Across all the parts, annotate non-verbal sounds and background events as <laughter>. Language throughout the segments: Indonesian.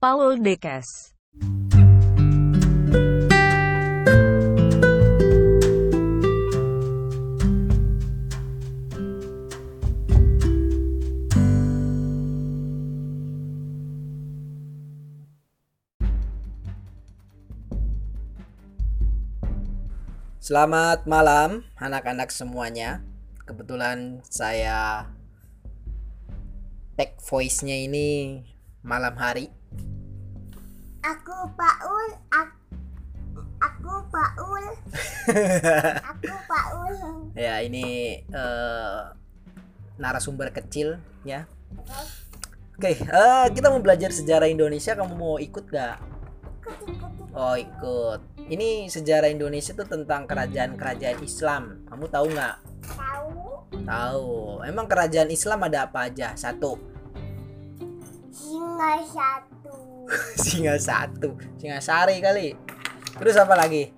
Paul Dekes. Selamat malam anak-anak semuanya. Kebetulan saya tag voice-nya ini malam hari. Aku Paul. Aku, aku Paul. Aku Paul. <laughs> Ya, ini eh, narasumber kecil ya. Oke, eh, kita mau belajar sejarah Indonesia. Kamu mau ikut gak? Oh ikut. Ini sejarah Indonesia tuh tentang kerajaan-kerajaan Islam. Kamu tahu nggak? Tahu? Tahu. Emang kerajaan Islam ada apa aja? Satu. Singa satu. <laughs> Singa satu. Singa sari kali. Terus apa lagi?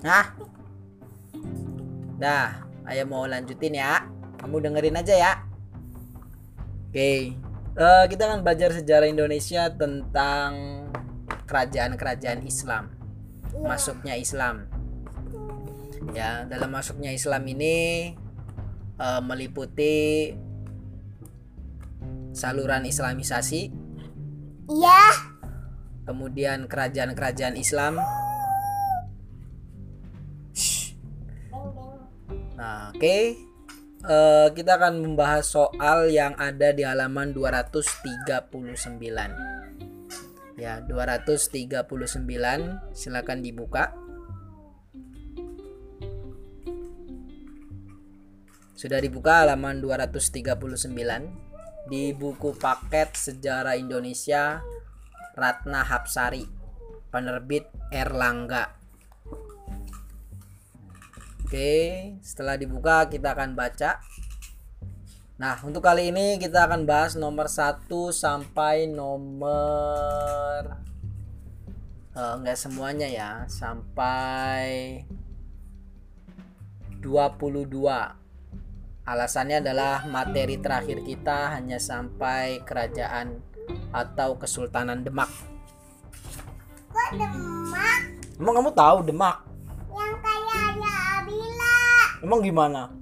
Hah? Dah, ayo mau lanjutin ya. Kamu dengerin aja ya. Oke. Eh, kita akan belajar sejarah Indonesia tentang kerajaan-kerajaan Islam. Masuknya Islam. Ya, dalam masuknya Islam ini eh, meliputi saluran Islamisasi, Iya. kemudian kerajaan-kerajaan Islam. Nah, oke. Eh, kita akan membahas soal yang ada di halaman 239. Ya, 239. Silakan dibuka. Sudah dibuka halaman 239 di buku paket Sejarah Indonesia Ratna Hapsari, penerbit Erlangga. Oke, setelah dibuka kita akan baca. Nah, untuk kali ini kita akan bahas nomor 1 sampai nomor enggak semuanya ya, sampai 22. Alasannya adalah materi terakhir kita hanya sampai kerajaan atau Kesultanan Demak. Kok demak Emang kamu tahu Demak? yang kayaknya Abila? Emang gimana?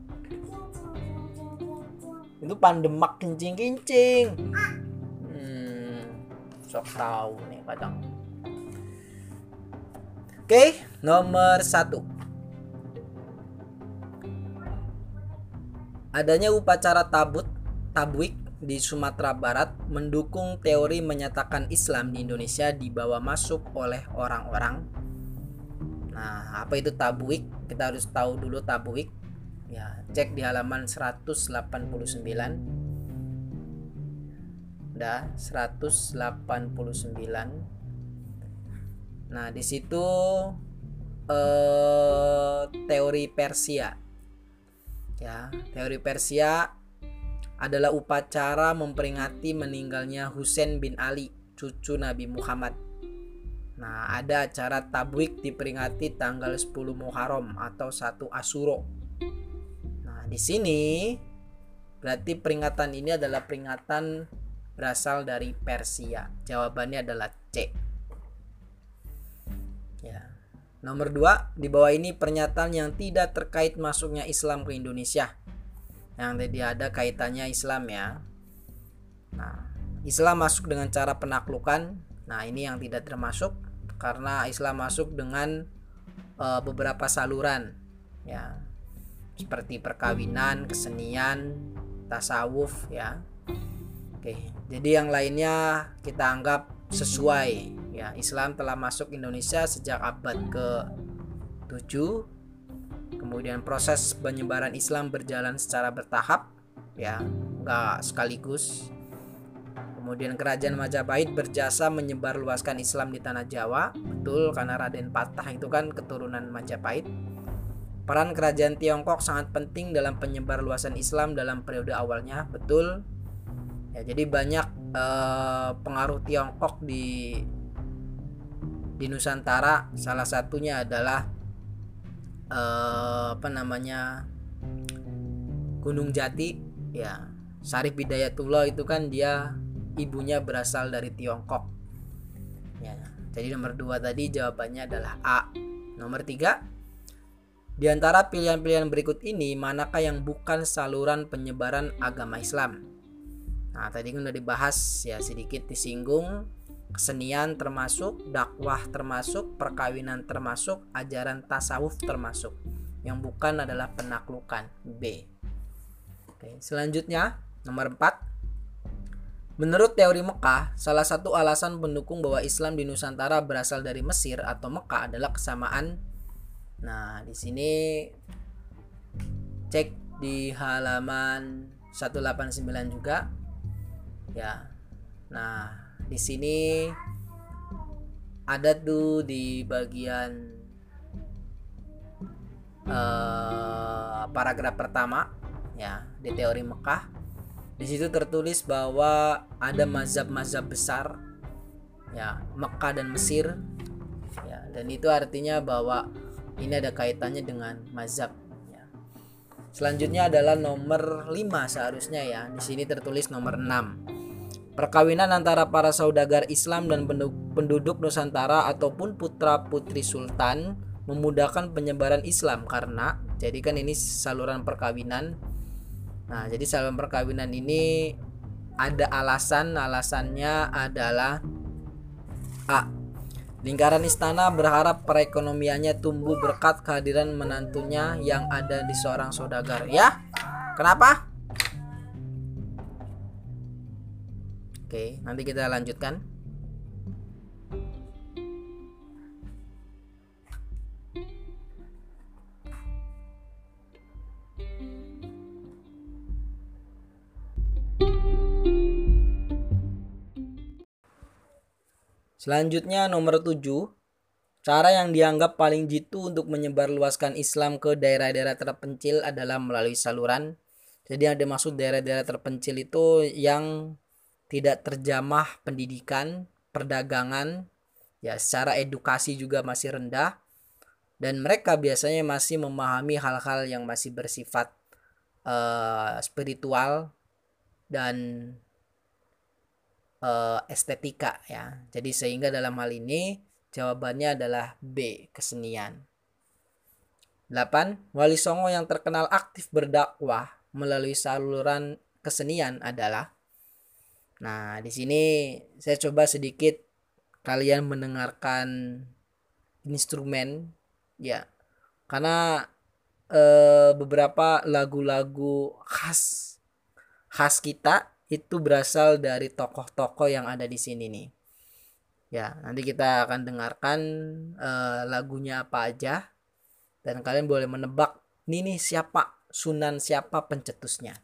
itu pandemak kincing-kincing hmm, sok tahu nih kadang oke nomor satu adanya upacara tabut tabwik di Sumatera Barat mendukung teori menyatakan Islam di Indonesia dibawa masuk oleh orang-orang. Nah apa itu tabwik? Kita harus tahu dulu tabwik. Ya cek di halaman 189 udah 189 nah di situ eh, teori Persia ya teori Persia adalah upacara memperingati meninggalnya Husain bin Ali cucu Nabi Muhammad Nah, ada acara tabwik diperingati tanggal 10 Muharram atau 1 Asuro Nah, di sini berarti peringatan ini adalah peringatan berasal dari Persia. Jawabannya adalah C. Nomor 2, di bawah ini pernyataan yang tidak terkait masuknya Islam ke Indonesia. Yang tadi ada kaitannya Islam ya. Nah, Islam masuk dengan cara penaklukan. Nah, ini yang tidak termasuk karena Islam masuk dengan eh, beberapa saluran ya seperti perkawinan, kesenian, tasawuf ya. Oke, jadi yang lainnya kita anggap sesuai ya. Islam telah masuk Indonesia sejak abad ke-7. Kemudian proses penyebaran Islam berjalan secara bertahap ya, enggak sekaligus. Kemudian kerajaan Majapahit berjasa menyebarluaskan Islam di tanah Jawa. Betul karena Raden Patah itu kan keturunan Majapahit. Peran kerajaan Tiongkok sangat penting dalam penyebarluasan Islam dalam periode awalnya, betul. Ya, jadi banyak eh, pengaruh Tiongkok di di Nusantara. Salah satunya adalah eh, apa namanya Gunung Jati. Ya, Sarif Hidayatullah itu kan dia ibunya berasal dari Tiongkok. Ya, jadi nomor dua tadi jawabannya adalah A. Nomor tiga, di antara pilihan-pilihan berikut ini, manakah yang bukan saluran penyebaran agama Islam? Nah, tadi kan udah dibahas ya sedikit disinggung kesenian termasuk, dakwah termasuk, perkawinan termasuk, ajaran tasawuf termasuk. Yang bukan adalah penaklukan B. Oke, selanjutnya nomor 4 Menurut teori Mekah, salah satu alasan pendukung bahwa Islam di Nusantara berasal dari Mesir atau Mekah adalah kesamaan. Nah, di sini cek di halaman 189 juga. Ya. Nah, di sini ada tuh di bagian uh, paragraf pertama ya di teori Mekah di situ tertulis bahwa ada mazhab-mazhab besar ya Mekah dan Mesir ya dan itu artinya bahwa ini ada kaitannya dengan mazhab ya. Selanjutnya adalah nomor 5 seharusnya ya. Di sini tertulis nomor 6. Perkawinan antara para saudagar Islam dan penduduk Nusantara ataupun putra-putri sultan memudahkan penyebaran Islam karena jadi kan ini saluran perkawinan Nah, jadi saluran perkawinan ini ada alasan, alasannya adalah A. Lingkaran istana berharap perekonomiannya tumbuh berkat kehadiran menantunya yang ada di seorang saudagar. Ya, kenapa? Oke, nanti kita lanjutkan. Selanjutnya nomor 7 Cara yang dianggap paling jitu untuk menyebarluaskan Islam ke daerah-daerah terpencil adalah melalui saluran. Jadi yang dimaksud daerah-daerah terpencil itu yang tidak terjamah pendidikan, perdagangan, ya secara edukasi juga masih rendah dan mereka biasanya masih memahami hal-hal yang masih bersifat uh, spiritual dan uh, estetika ya. Jadi sehingga dalam hal ini jawabannya adalah B, kesenian. 8. Wali Songo yang terkenal aktif berdakwah melalui saluran kesenian adalah Nah, di sini saya coba sedikit kalian mendengarkan instrumen ya. Karena e, beberapa lagu-lagu khas khas kita itu berasal dari tokoh-tokoh yang ada di sini nih. Ya, nanti kita akan dengarkan uh, lagunya apa aja dan kalian boleh menebak nih nih siapa Sunan siapa pencetusnya.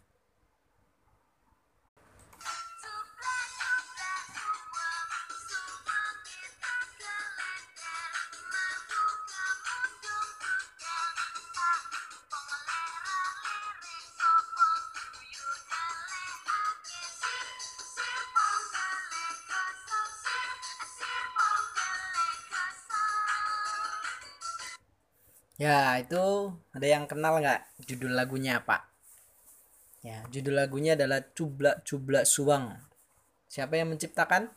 Ya, itu ada yang kenal nggak judul lagunya apa? Ya, judul lagunya adalah Cublak Cublak Suang. Siapa yang menciptakan?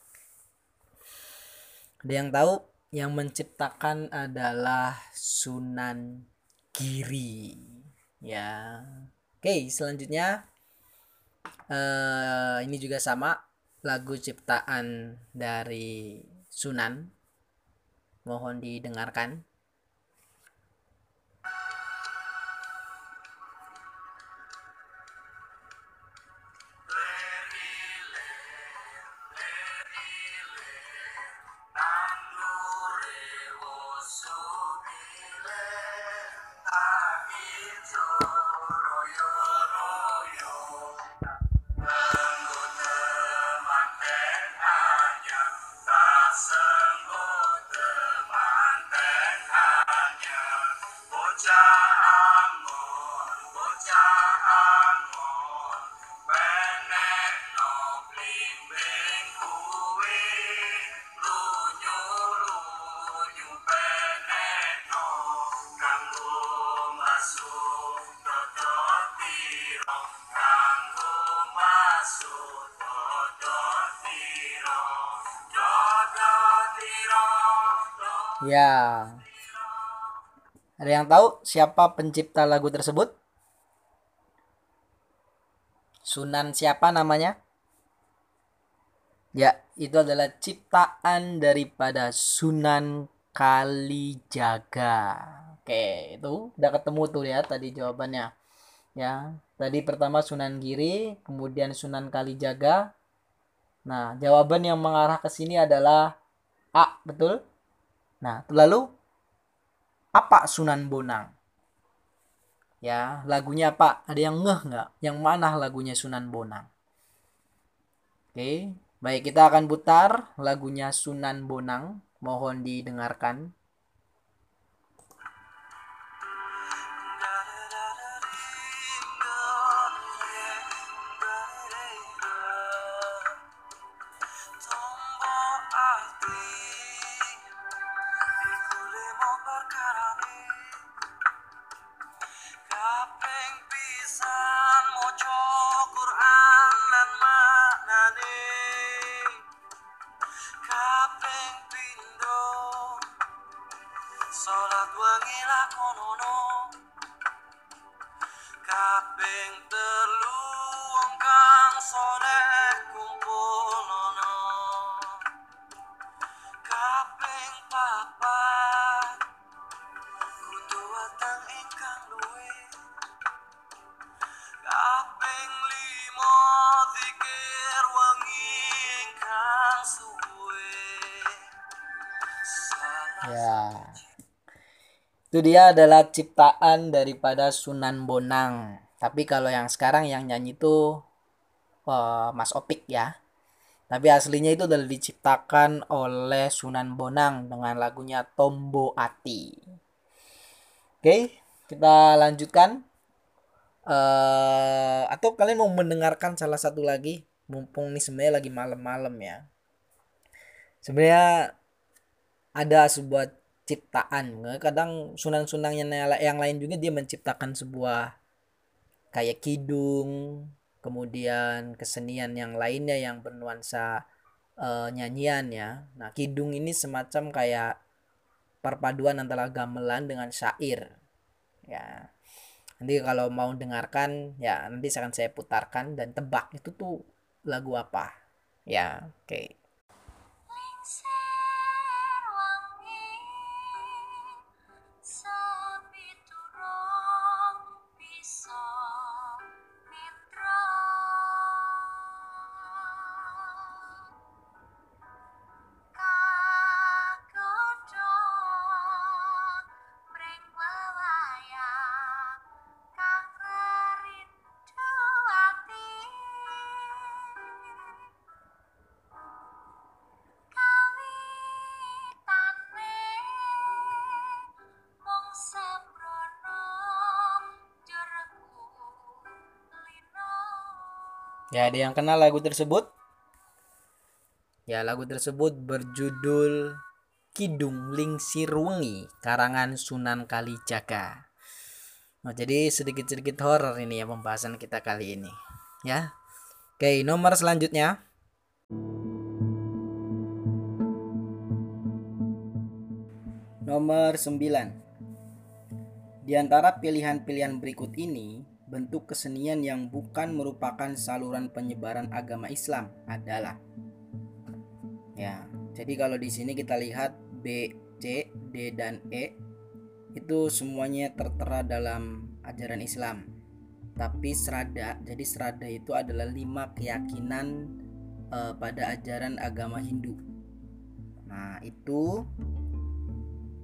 Ada yang tahu? Yang menciptakan adalah Sunan Giri. Ya. Oke, selanjutnya uh, ini juga sama lagu ciptaan dari Sunan. Mohon didengarkan. Oh. <laughs> Ya. Ada yang tahu siapa pencipta lagu tersebut? Sunan siapa namanya? Ya, itu adalah ciptaan daripada Sunan Kalijaga. Oke, itu udah ketemu tuh ya tadi jawabannya. Ya, tadi pertama Sunan Giri, kemudian Sunan Kalijaga. Nah, jawaban yang mengarah ke sini adalah A, betul? Nah, lalu apa Sunan Bonang? Ya, lagunya apa? Ada yang ngeh nggak? Yang mana lagunya Sunan Bonang? Oke, baik kita akan putar lagunya Sunan Bonang. Mohon didengarkan. Salat wengi lakonono Kaping Itu dia adalah ciptaan daripada Sunan Bonang. Tapi kalau yang sekarang yang nyanyi itu eh, Mas Opik ya. Tapi aslinya itu adalah diciptakan oleh Sunan Bonang dengan lagunya Tombo Ati. Oke, kita lanjutkan. eh atau kalian mau mendengarkan salah satu lagi? Mumpung nih sebenarnya lagi malam-malam ya. Sebenarnya ada sebuah ciptaan. Kadang sunan-sunan yang, lain juga dia menciptakan sebuah kayak kidung kemudian kesenian yang lainnya yang bernuansa eh, nyanyian ya. Nah kidung ini semacam kayak perpaduan antara gamelan dengan syair. Ya. Nanti kalau mau dengarkan ya nanti akan saya putarkan dan tebak itu tuh lagu apa. Ya oke. Lingsir Ya, ada yang kenal lagu tersebut? Ya, lagu tersebut berjudul Kidung Wengi karangan Sunan Kalijaga. Nah, jadi sedikit-sedikit horor ini ya pembahasan kita kali ini. Ya. Oke, nomor selanjutnya. Nomor 9. Di antara pilihan-pilihan berikut ini, bentuk kesenian yang bukan merupakan saluran penyebaran agama Islam adalah Ya, jadi kalau di sini kita lihat B, C, D dan E itu semuanya tertera dalam ajaran Islam. Tapi serada, jadi serada itu adalah lima keyakinan eh, pada ajaran agama Hindu. Nah, itu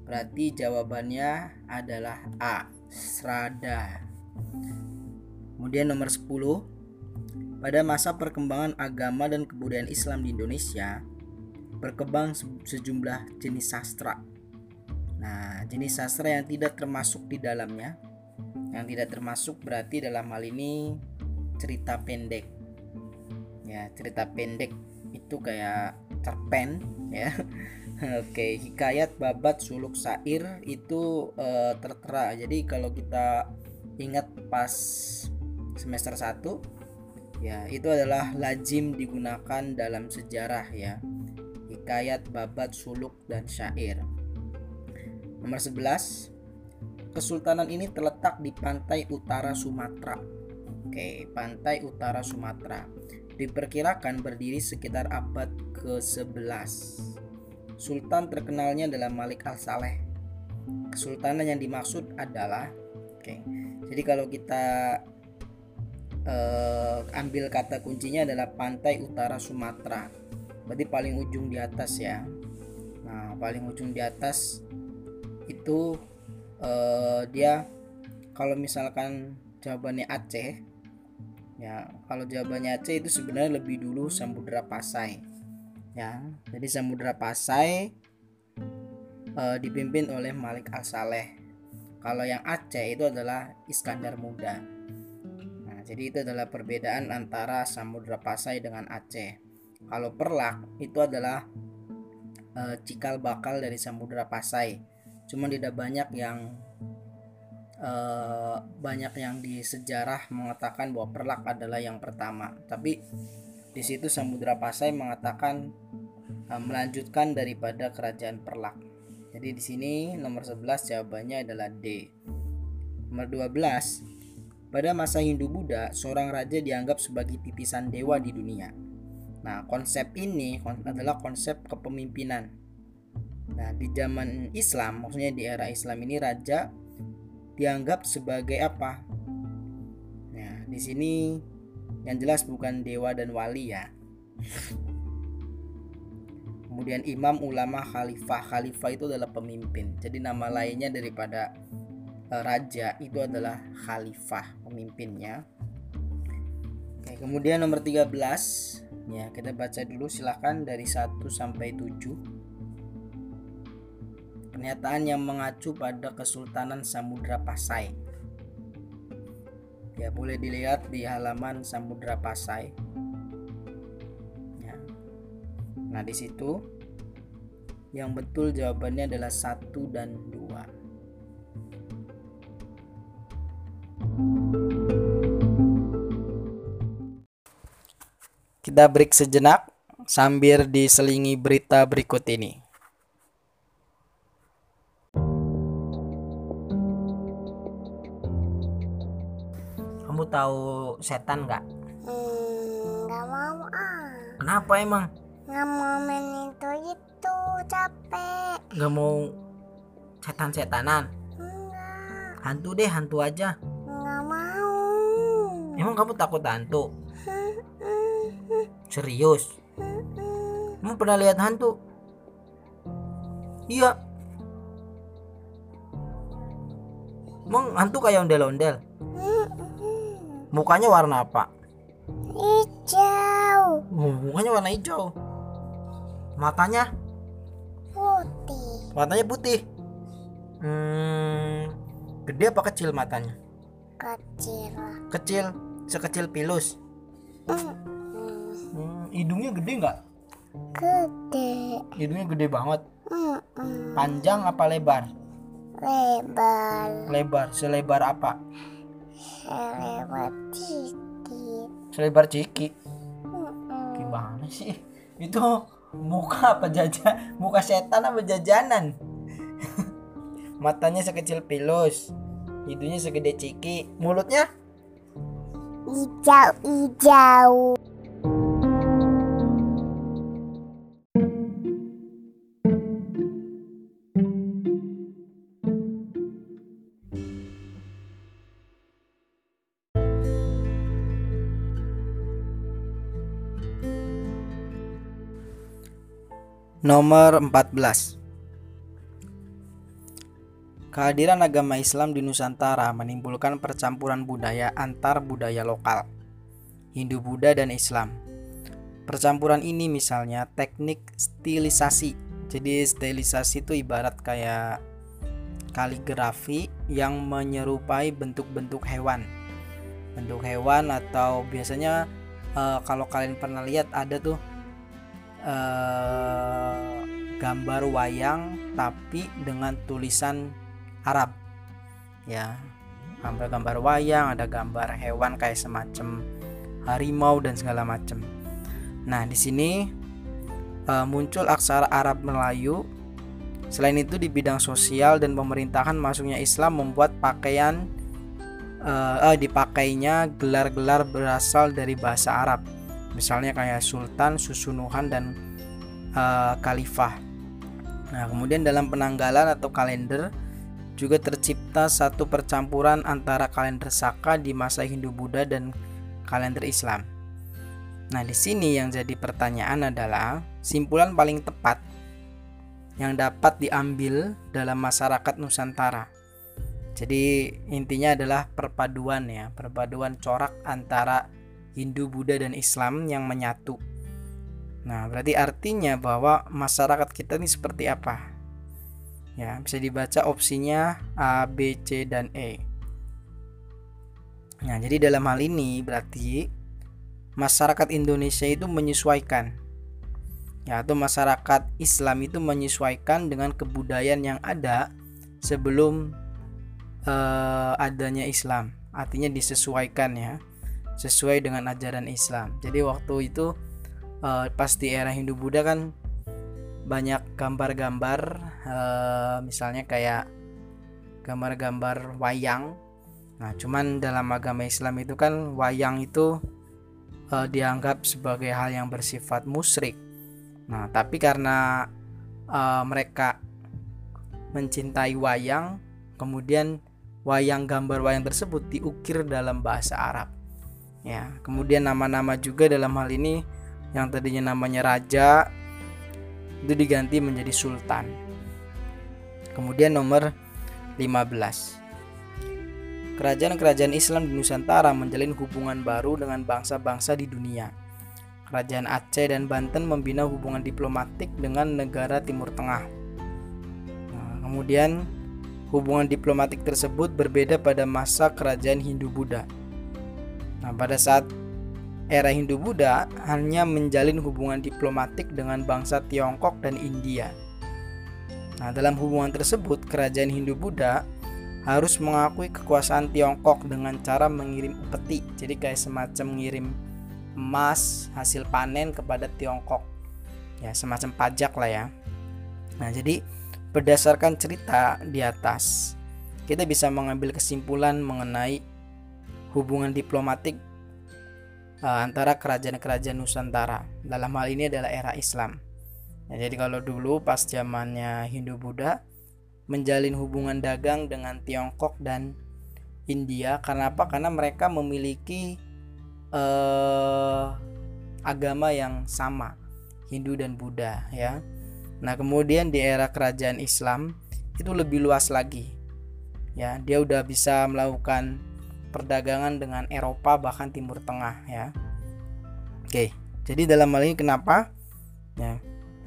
berarti jawabannya adalah A, serada. Kemudian nomor 10 pada masa perkembangan agama dan kebudayaan Islam di Indonesia berkembang se- sejumlah jenis sastra. Nah, jenis sastra yang tidak termasuk di dalamnya, yang tidak termasuk berarti dalam hal ini cerita pendek. Ya, cerita pendek itu kayak cerpen ya. <laughs> Oke, hikayat, babat, suluk, sair itu eh, tertera. Jadi kalau kita ingat pas semester 1 ya itu adalah lazim digunakan dalam sejarah ya hikayat babat suluk dan syair Nomor 11. Kesultanan ini terletak di pantai utara Sumatera. Oke, pantai utara Sumatera. Diperkirakan berdiri sekitar abad ke-11. Sultan terkenalnya adalah Malik Al-Saleh. Kesultanan yang dimaksud adalah oke. Jadi kalau kita eh, ambil kata kuncinya adalah pantai utara Sumatera. Berarti paling ujung di atas ya. Nah, paling ujung di atas itu eh, dia kalau misalkan jawabannya Aceh ya kalau jawabannya Aceh itu sebenarnya lebih dulu Samudra Pasai ya jadi Samudra Pasai eh, dipimpin oleh Malik Al Saleh kalau yang Aceh itu adalah Iskandar Muda. Nah jadi itu adalah perbedaan antara Samudra Pasai dengan Aceh. Kalau Perlak itu adalah eh, cikal bakal dari Samudra Pasai. Cuman tidak banyak yang eh, banyak yang di sejarah mengatakan bahwa Perlak adalah yang pertama. Tapi di situ Samudra Pasai mengatakan eh, melanjutkan daripada kerajaan Perlak jadi di sini nomor 11 jawabannya adalah D nomor 12 pada masa Hindu Buddha seorang raja dianggap sebagai titisan dewa di dunia nah konsep ini adalah konsep kepemimpinan Nah, di zaman Islam, maksudnya di era Islam ini raja dianggap sebagai apa? Nah, di sini yang jelas bukan dewa dan wali ya. Kemudian imam, ulama, khalifah. Khalifah itu adalah pemimpin. Jadi nama lainnya daripada eh, raja itu adalah khalifah, pemimpinnya. Oke, kemudian nomor 13 ya, kita baca dulu silahkan dari 1 sampai 7 pernyataan yang mengacu pada Kesultanan Samudra Pasai. Ya, boleh dilihat di halaman Samudra Pasai. Nah, di situ yang betul jawabannya adalah satu dan dua. Kita break sejenak sambil diselingi berita berikut ini. Kamu tahu setan nggak? Hmm, nggak mau ah. Kenapa emang? Nggak mau main itu itu capek. Gak mau setan-setanan? Enggak, Hantu deh, hantu aja. nggak mau. Emang kamu takut hantu? <laughs> Serius? Kamu pernah lihat hantu? Iya. Emang hantu kayak ondel-ondel? Mukanya warna apa? Hijau, Oh, mukanya warna hijau. Matanya? putih, Matanya putih. Hmm, gede apa kecil matanya? kecil. Kecil, sekecil pilus. Hmm, Hmm, hidungnya gede nggak? Gede, Hidungnya gede banget. Panjang apa lebar? lebar, Lebar. Selebar apa? Selebar ciki. Hmm, hmm. Gimana sih? Itu muka apa jajan? Muka setan apa jajanan? <laughs> Matanya sekecil pilus. Hidungnya segede ciki. Mulutnya? Hijau, hijau. Nomor 14. Kehadiran agama Islam di Nusantara menimbulkan percampuran budaya antar budaya lokal, Hindu-Buddha dan Islam. Percampuran ini misalnya teknik stilisasi. Jadi stilisasi itu ibarat kayak kaligrafi yang menyerupai bentuk-bentuk hewan. Bentuk hewan atau biasanya eh, kalau kalian pernah lihat ada tuh eh, gambar wayang tapi dengan tulisan Arab. Ya gambar-gambar wayang ada gambar hewan kayak semacam harimau dan segala macam. Nah di sini eh, muncul aksara Arab Melayu. Selain itu di bidang sosial dan pemerintahan masuknya Islam membuat pakaian eh, eh, dipakainya gelar-gelar berasal dari bahasa Arab. Misalnya kayak sultan, susunuhan dan eh, khalifah. Nah, kemudian dalam penanggalan atau kalender juga tercipta satu percampuran antara kalender Saka di masa Hindu-Buddha dan kalender Islam. Nah, di sini yang jadi pertanyaan adalah simpulan paling tepat yang dapat diambil dalam masyarakat Nusantara. Jadi intinya adalah perpaduan ya, perpaduan corak antara Hindu, Buddha dan Islam yang menyatu. Nah, berarti artinya bahwa masyarakat kita ini seperti apa? Ya, bisa dibaca opsinya A, B, C dan E. Nah, jadi dalam hal ini berarti masyarakat Indonesia itu menyesuaikan ya atau masyarakat Islam itu menyesuaikan dengan kebudayaan yang ada sebelum uh, adanya Islam artinya disesuaikan ya sesuai dengan ajaran Islam. Jadi waktu itu uh, pas di era Hindu Buddha kan banyak gambar-gambar uh, misalnya kayak gambar-gambar wayang. Nah cuman dalam agama Islam itu kan wayang itu uh, dianggap sebagai hal yang bersifat musyrik. Nah, tapi karena uh, mereka mencintai wayang, kemudian wayang gambar wayang tersebut diukir dalam bahasa Arab. Ya, kemudian nama-nama juga dalam hal ini yang tadinya namanya raja itu diganti menjadi sultan. Kemudian nomor 15. Kerajaan-kerajaan Islam di Nusantara menjalin hubungan baru dengan bangsa-bangsa di dunia Kerajaan Aceh dan Banten membina hubungan diplomatik dengan negara Timur Tengah. Nah, kemudian hubungan diplomatik tersebut berbeda pada masa kerajaan Hindu-Buddha. Nah, pada saat era Hindu-Buddha hanya menjalin hubungan diplomatik dengan bangsa Tiongkok dan India. Nah, dalam hubungan tersebut, kerajaan Hindu-Buddha harus mengakui kekuasaan Tiongkok dengan cara mengirim upeti, jadi kayak semacam mengirim emas hasil panen kepada Tiongkok ya semacam pajak lah ya nah jadi berdasarkan cerita di atas kita bisa mengambil kesimpulan mengenai hubungan diplomatik uh, antara kerajaan-kerajaan Nusantara. Dalam hal ini adalah era Islam. Ya, jadi kalau dulu pas zamannya Hindu Buddha menjalin hubungan dagang dengan Tiongkok dan India karena apa? Karena mereka memiliki eh, agama yang sama Hindu dan Buddha ya. Nah kemudian di era kerajaan Islam itu lebih luas lagi ya. Dia udah bisa melakukan perdagangan dengan Eropa bahkan Timur Tengah ya. Oke jadi dalam hal ini kenapa? Ya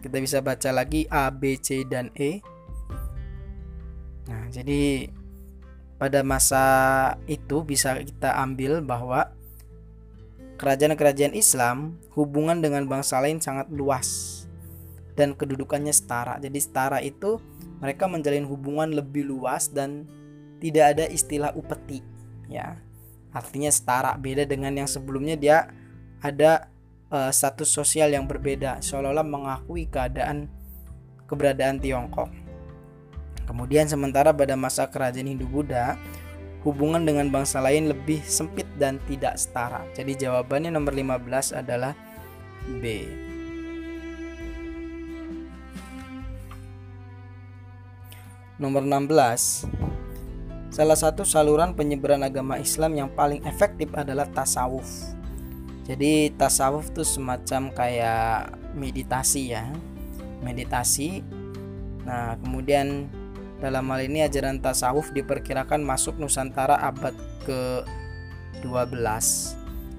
kita bisa baca lagi A B C dan E. Nah jadi pada masa itu bisa kita ambil bahwa kerajaan-kerajaan Islam hubungan dengan bangsa lain sangat luas dan kedudukannya setara. Jadi setara itu mereka menjalin hubungan lebih luas dan tidak ada istilah upeti ya. Artinya setara beda dengan yang sebelumnya dia ada uh, status sosial yang berbeda seolah-olah mengakui keadaan keberadaan Tiongkok. Kemudian sementara pada masa kerajaan Hindu Buddha hubungan dengan bangsa lain lebih sempit dan tidak setara. Jadi jawabannya nomor 15 adalah B. Nomor 16. Salah satu saluran penyebaran agama Islam yang paling efektif adalah tasawuf. Jadi tasawuf itu semacam kayak meditasi ya. Meditasi. Nah, kemudian dalam hal ini ajaran tasawuf diperkirakan masuk Nusantara abad ke-12.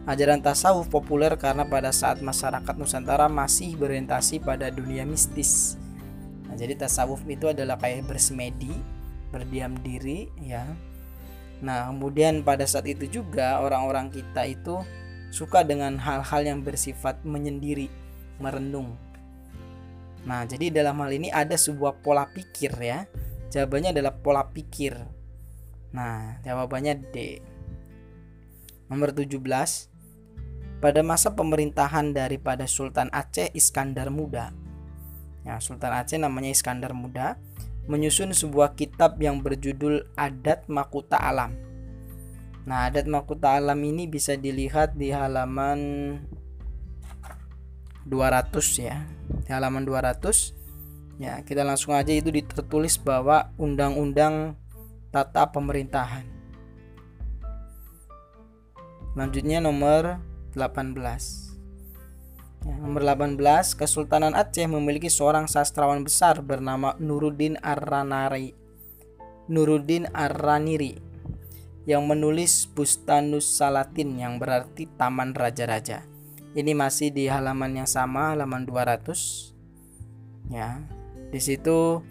Ajaran tasawuf populer karena pada saat masyarakat Nusantara masih berorientasi pada dunia mistis. Nah, jadi tasawuf itu adalah kayak bersemedi, berdiam diri ya. Nah, kemudian pada saat itu juga orang-orang kita itu suka dengan hal-hal yang bersifat menyendiri, merenung. Nah, jadi dalam hal ini ada sebuah pola pikir ya Jawabannya adalah pola pikir. Nah, jawabannya D. Nomor 17. Pada masa pemerintahan daripada Sultan Aceh Iskandar Muda. Ya, Sultan Aceh namanya Iskandar Muda menyusun sebuah kitab yang berjudul Adat Makuta Alam. Nah, Adat Makuta Alam ini bisa dilihat di halaman 200 ya. Di halaman 200 ya, kita langsung aja itu tertulis bahwa undang-undang tata pemerintahan. Selanjutnya nomor 18. Nomor 18, Kesultanan Aceh memiliki seorang sastrawan besar bernama Nuruddin Ar-Ranari. Nuruddin Ar-Raniri yang menulis Bustanus Salatin yang berarti Taman Raja-Raja. Ini masih di halaman yang sama, halaman 200. Ya. Di situ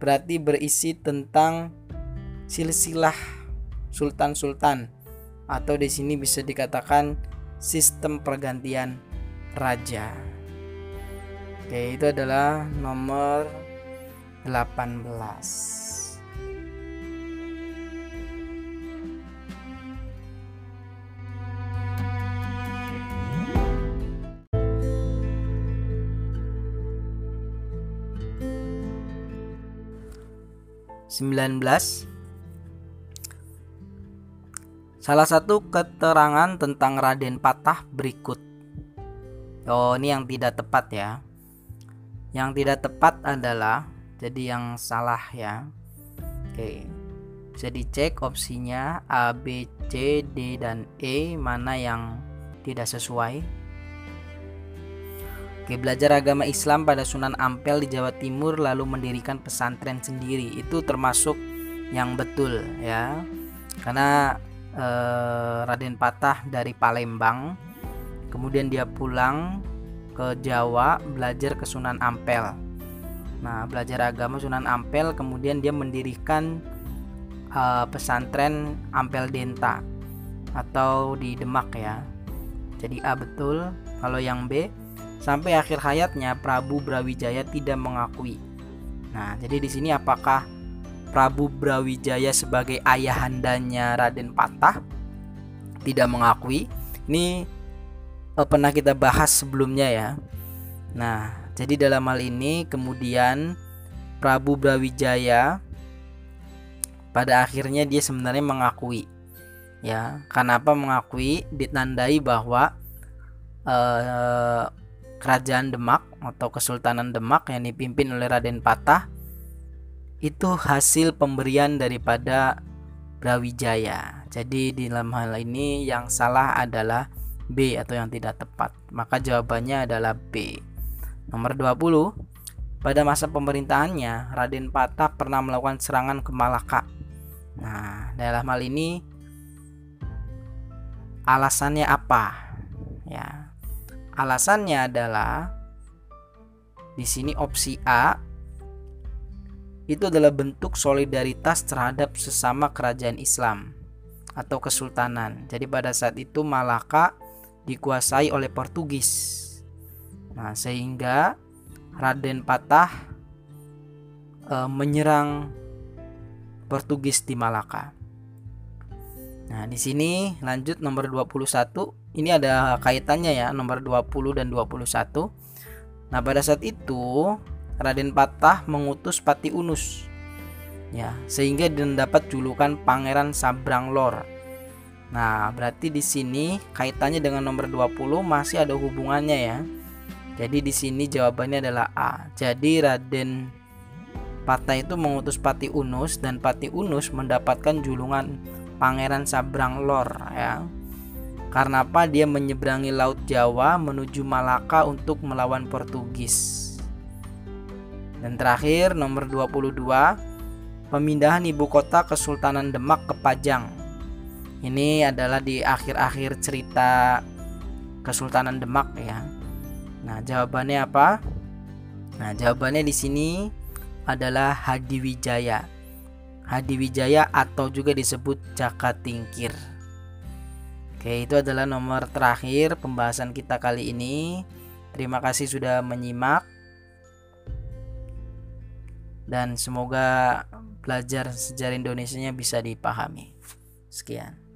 berarti berisi tentang silsilah sultan-sultan atau di sini bisa dikatakan sistem pergantian raja. Oke, itu adalah nomor 18. Sembilan belas Salah satu keterangan tentang Raden Patah berikut Oh ini yang tidak tepat ya. Yang tidak tepat adalah Jadi yang salah ya. Oke Bisa dicek opsinya A, B, C, D, dan E Mana yang tidak sesuai. Oke belajar agama Islam pada Sunan Ampel di Jawa Timur Lalu mendirikan pesantren sendiri. Itu termasuk yang betul ya. Karena eh, Raden Patah dari Palembang kemudian dia pulang ke Jawa belajar ke Sunan Ampel. Nah belajar agama Sunan Ampel kemudian dia mendirikan eh, pesantren Ampel Denta atau di Demak ya. Jadi A betul kalau yang B sampai akhir hayatnya Prabu Brawijaya tidak mengakui. Nah jadi di sini apakah Prabu Brawijaya sebagai ayahandanya Raden Patah? Tidak mengakui. Ini eh, pernah kita bahas sebelumnya ya. Nah, jadi dalam hal ini kemudian Prabu Brawijaya pada akhirnya dia sebenarnya mengakui. Ya, kenapa mengakui? Ditandai bahwa eh, kerajaan Demak atau Kesultanan Demak yang dipimpin oleh Raden Patah itu hasil pemberian daripada Brawijaya. Jadi di dalam hal ini yang salah adalah B atau yang tidak tepat. Maka jawabannya adalah B. Nomor 20. Pada masa pemerintahannya, Raden Patah pernah melakukan serangan ke Malaka. Nah, dalam hal ini alasannya apa? Ya. Alasannya adalah di sini opsi A itu adalah bentuk solidaritas terhadap sesama kerajaan Islam atau kesultanan. Jadi pada saat itu Malaka dikuasai oleh Portugis. Nah, sehingga Raden Patah e, menyerang Portugis di Malaka. Nah, di sini lanjut nomor 21. Ini ada kaitannya ya, nomor 20 dan 21. Nah, pada saat itu Raden Patah mengutus Pati Unus. Ya, sehingga mendapat julukan Pangeran Sabrang Lor. Nah, berarti di sini kaitannya dengan nomor 20 masih ada hubungannya ya. Jadi di sini jawabannya adalah A. Jadi Raden Patah itu mengutus Pati Unus dan Pati Unus mendapatkan julungan Pangeran Sabrang Lor ya. Karena apa? Dia menyeberangi Laut Jawa menuju Malaka untuk melawan Portugis. Dan terakhir nomor 22 pemindahan ibu kota Kesultanan Demak ke Pajang. Ini adalah di akhir-akhir cerita Kesultanan Demak ya. Nah, jawabannya apa? Nah, jawabannya di sini adalah Hadiwijaya. Hadiwijaya atau juga disebut Jaka Tingkir. Oke, itu adalah nomor terakhir pembahasan kita kali ini. Terima kasih sudah menyimak dan semoga belajar sejarah Indonesia bisa dipahami. Sekian.